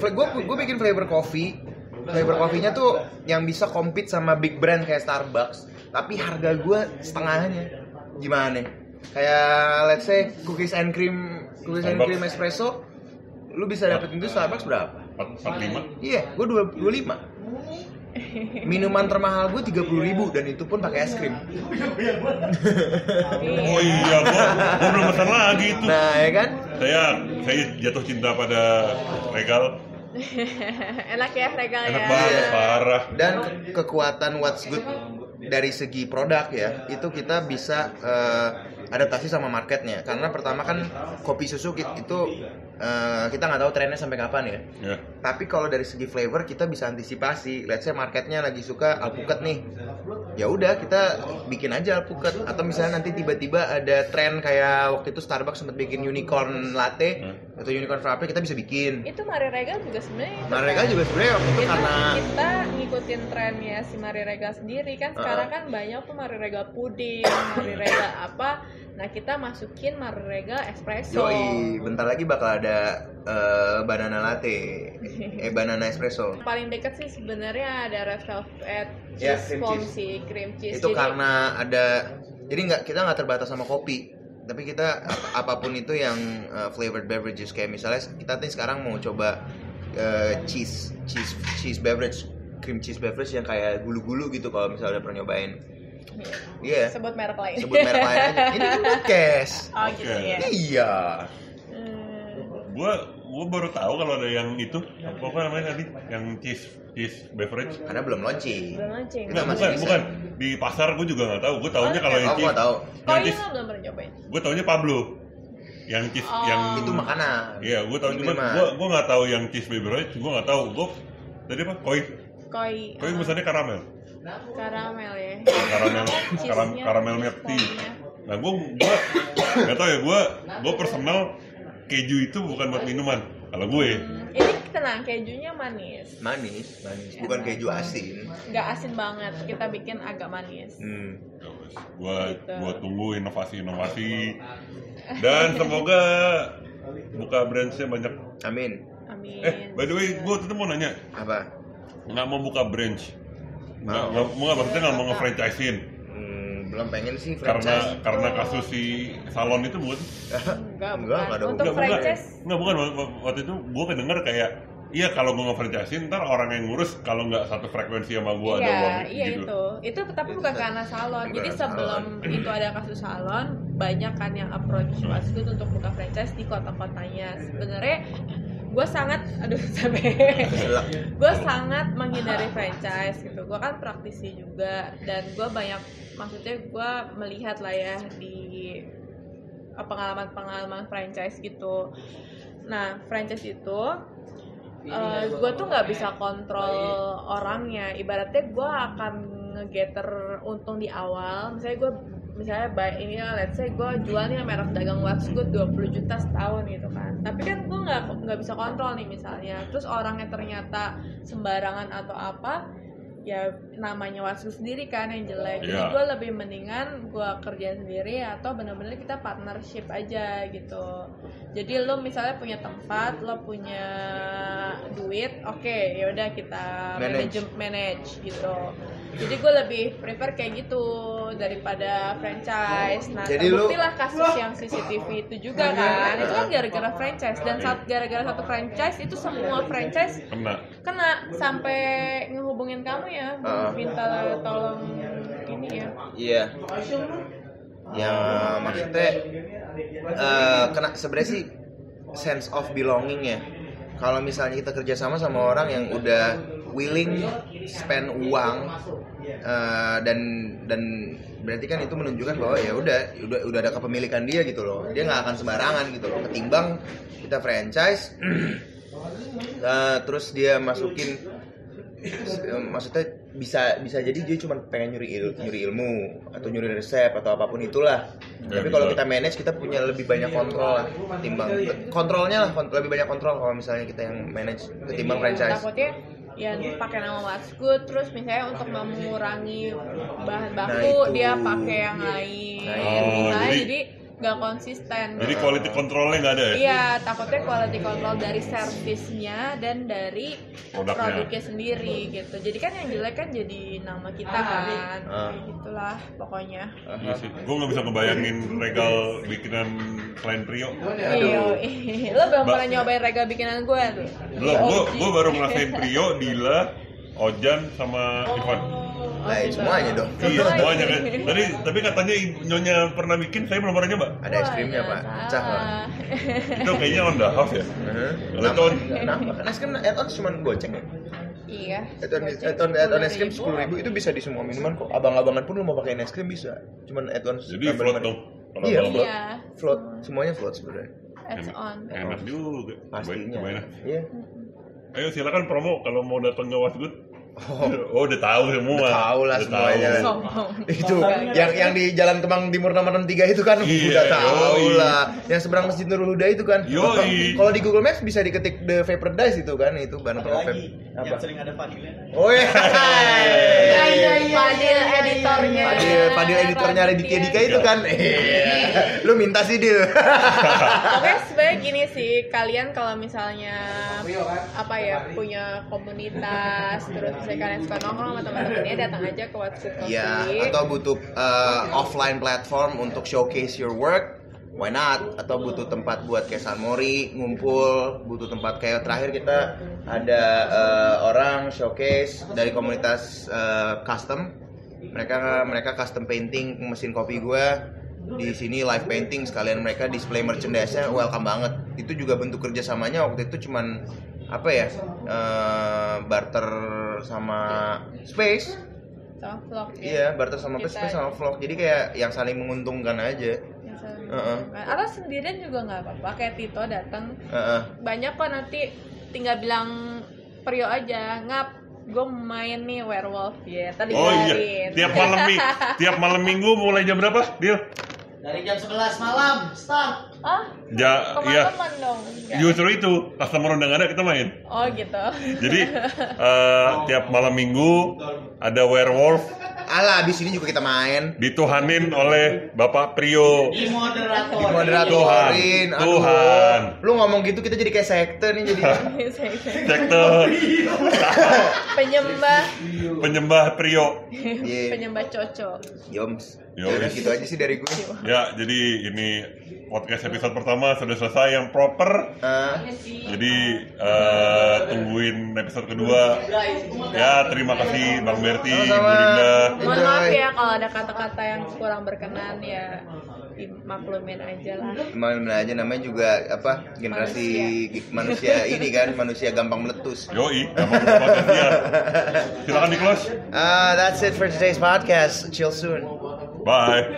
Gue gue bikin flavor coffee. Flavor coffee-nya tuh yang bisa compete sama big brand kayak Starbucks. Tapi harga gue setengahnya. Gimana? Kayak let's say cookies and cream cookies and cream espresso. Lu bisa dapetin itu Starbucks berapa? Empat empat lima. Iya, gue dua dua lima. Minuman termahal gue tiga puluh ribu dan itu pun pakai es krim. Oh iya, gua, gua belum pesan lagi itu. Nah ya kan? Saya saya jatuh cinta pada regal. enak ya regal Enak ya banget, parah. Dan ke- kekuatan what's good dari segi produk ya itu kita bisa eh, adaptasi sama marketnya karena pertama kan kopi susu itu eh, kita nggak tahu trennya sampai kapan ya Ya. tapi kalau dari segi flavor kita bisa antisipasi let's say marketnya lagi suka alpukat nih ya udah kita bikin aja alpukat atau misalnya nanti tiba-tiba ada tren kayak waktu itu Starbucks sempat bikin unicorn latte Hmm. atau unicorn frappe kita bisa bikin itu Mari Regal juga sebenarnya mereka kan. juga sebenarnya waktu itu itu karena kita ngikutin trennya si Mari Regal sendiri kan sekarang kan banyak tuh Mari Regal puding, Mari Regal apa. Nah kita masukin Mari Regal espresso. Yoi, bentar lagi bakal ada eh, banana latte, eh banana espresso. Paling deket sih sebenarnya ada red velvet cheese cream foam cheese. sih cream cheese. Itu Jadi, karena ada, jadi nggak kita nggak terbatas sama kopi, tapi kita ap- apa pun itu yang eh, flavored beverages kayak misalnya kita nih sekarang mau coba eh, cheese, cheese, cheese beverage, cream cheese beverage yang kayak gulu-gulu gitu kalau misalnya udah pernah nyobain. Iya. sebut merek lain. Sebut merek lain. Ini kan podcast. oh gitu Oke. ya. Iya. Hmm. Gua gua baru tahu kalau ada yang itu apa apa namanya tadi yang cheese cheese beverage. Karena belum launching. Belum launching. Masih bukan, bisa. bukan. Di pasar gua juga nggak tahu. Gua taunya kalau yang Oh, cheese. gua tahu. Oh Yang iya cheese, belum pernah cobain. gua taunya Pablo. Yang cheese Oh. yang Itu makanan. Iya, gua tahu mah. gua gua nggak tahu yang cheese beverage, gua nggak tahu. Gua tadi apa? Koi. Koi. Koi pesannya karamel. Karamel ya. Karamel karam, karamel milk tea. Nah, gua gua nggak tahu ya, gua gua personal keju itu bukan buat minuman. Kalau gue, Hmm, ini tenang kejunya manis. Manis, manis. Bukan keju asin. nggak asin banget kita bikin agak manis Hmm. Ya gua Gitu. gua tunggu inovasi-inovasi dan semoga buka branchnya banyak. Amin. amin Eh, by the way, gua tuh mau nanya, Apa? nggak mau buka branch? Nggak, Mau. nggak, mau nggak maksudnya nggak mau nge-franchisein Hmm, belum pengen sih karena franchise. karena kasus si salon itu bukan? enggak Enggak, enggak ada untuk Nggak, bukan. franchise Nggak bukan. Waktu itu gua kedenger kayak Iya kalau gua nge-franchisein ntar orang yang ngurus kalau nggak satu frekuensi sama gua ada iya uang iya gitu. itu itu tapi bukan karena salon jadi karena sebelum itu ada kasus salon banyak kan yang approach Wasgood untuk buka franchise di kota-kotanya sebenarnya gue sangat aduh sampai gue sangat menghindari franchise gitu. Gue kan praktisi juga dan gue banyak maksudnya gue melihat lah ya di eh, pengalaman-pengalaman franchise gitu. Nah franchise itu gue tuh nggak bisa kontrol orangnya. Ibaratnya gue akan ngegeter untung di awal. Misalnya gue misalnya baik ini let's say gue jual nih merek dagang watch gue 20 juta setahun gitu kan. Tapi kan gue nggak nggak bisa kontrol nih misalnya. Terus orangnya ternyata sembarangan atau apa ya namanya wasu sendiri kan yang jelek. Jadi Iya. gue lebih mendingan gue kerjain sendiri atau bener-bener kita partnership aja gitu. Jadi lo misalnya punya tempat lo punya duit oke ya udah kita Manage. manage manage gitu jadi gue lebih prefer kayak gitu daripada franchise nah Jadi lu- terbuktilah kasus yang CCTV itu juga kan itu kan gara-gara franchise dan saat gara-gara satu franchise itu semua franchise Kena. kena sampai ngehubungin kamu ya Ah. minta tolong ini ya Iya. Ya maksudnya eh, kena sebenarnya sih sense of belonging ya. Kalau misalnya kita kerjasama sama orang yang udah willing spend uang eh, dan dan berarti kan itu menunjukkan bahwa ya udah udah udah ada kepemilikan dia gitu loh. Dia nggak akan sembarangan gitu loh. Ketimbang kita franchise eh, terus dia masukin eh, maksudnya bisa bisa jadi dia cuma pengen nyuri il- nyuri ilmu atau nyuri resep atau apa pun itulah Ya, tapi kalau kita manage kita punya lebih banyak kontrol lah ketimbang kontrolnya lah kont- lebih banyak kontrol kalau misalnya kita yang manage ketimbang Iya, franchise takutnya ya pakai nama What's Good terus misalnya untuk mengurangi bahan baku Nah, itu. dia pakai yang lain Nah, itu. misalnya jadi- jadi nggak konsisten Jadi quality controlnya nggak ada ya? Iya, takutnya quality control dari servisnya dan dari Produknya. produknya sendiri gitu. Jadi kan yang jelek kan jadi nama kita kan. Ah. Gitulah pokoknya. Iya sih. Gue nggak bisa ngebayangin regal bikinan klien Prio. Iya, lo belum pernah nyobain regal bikinan gue tuh. Belum, gue baru ngerasain Prio, Dila, Ojan sama Ivan. Gitu. semuanya dong. Iya semuanya kan. Tadi tapi katanya nyonya pernah bikin, saya belum pernah nyoba. Ada es krimnya, Pak. Pecah, Pak. Itu kayaknya on the house ya. Heeh. Kalau itu on- Kenapa? Kan es krim add-on cuma goceng ya? Iya. Add-on add-on add-on es krim sepuluh ribu itu bisa di semua minuman kok. Abang-abangan pun lu mau pakai es krim bisa. Cuman add-on Jadi float dong. Iya, float. Iya. Float, semuanya float sebenarnya. Ads on. Enak juga. Pastinya. Iya. Ayo silakan promo kalau mau datang ke Wasgood. Oh. Oh, udah tahu semua. Udah tahu lah Udah semuanya. tahu. Itu yang yang di Jalan Kemang Timur nomor 63 itu kan Iya, udah tahu yoi. lah yang seberang Masjid Nurul Huda itu kan Yoi. kalau di Google Maps bisa diketik The Vapor Dice itu kan itu bahan vape yang apa sering ada vanilnya. oh iya Fadil editornya. Padil, Padil editornya Raditya Dika itu kan Iya. lu minta sih Dil Pokoknya sebenarnya gini sih, kalian kalau misalnya apa ya punya komunitas, terus misalnya kalian suka nongkrong sama teman-temannya, datang aja ke WhatsApp. Iya, atau butuh uh, offline platform untuk showcase your work, why not? Atau butuh tempat buat kayak San Mori ngumpul, butuh tempat kayak terakhir kita ada uh, orang showcase dari komunitas uh, custom. Mereka mereka custom painting mesin kopi gua di sini live painting sekalian mereka display merchandise-nya welcome banget. Itu juga bentuk kerjasamanya waktu itu cuman apa ya uh, barter sama space sama vlog ya. Iya, barter sama Kita- Space sama vlog. Jadi kayak yang saling menguntungkan aja. Yang saling Heeh. menguntungkan. Atau sendirian juga nggak apa-apa. Kayak Tito datang, Heeh. banyak kok nanti tinggal bilang Prio aja ngap gue main nih werewolf ya tadi Oh iya, tiap malam tiap malam minggu mulai jam berapa? Deal? Dari jam 11 malam, start. ah Ja, iya. teman-teman dong Nggak. Justru itu, customer ada kita main. oh gitu Jadi eh, tiap malam minggu ada werewolf Alah, abis ini juga kita main. dituhanin oleh Bapak Prio. Di moderator. Di moderatorin. Tuhan. Tuhan. Lu ngomong gitu kita jadi kayak sekte nih jadi. Sektor penyembah penyembah Prio. Iya. penyembah coco Yoms. Ya udah gitu aja sih dari gue. Ya, jadi ini podcast episode pertama sudah selesai yang proper. Eh, Jadi eh, tungguin episode kedua. Ya, terima kasih Bang Berti, Bu. Linda. mohon maaf ya kalau ada kata-kata yang kurang berkenan ya maklumin aja lah Main aja namanya juga apa generasi manusia ini kan manusia gampang meletus. Yoi, gampang podcast ya. Silakan di close. Ah, that's it for today's podcast. Chill soon. Bye.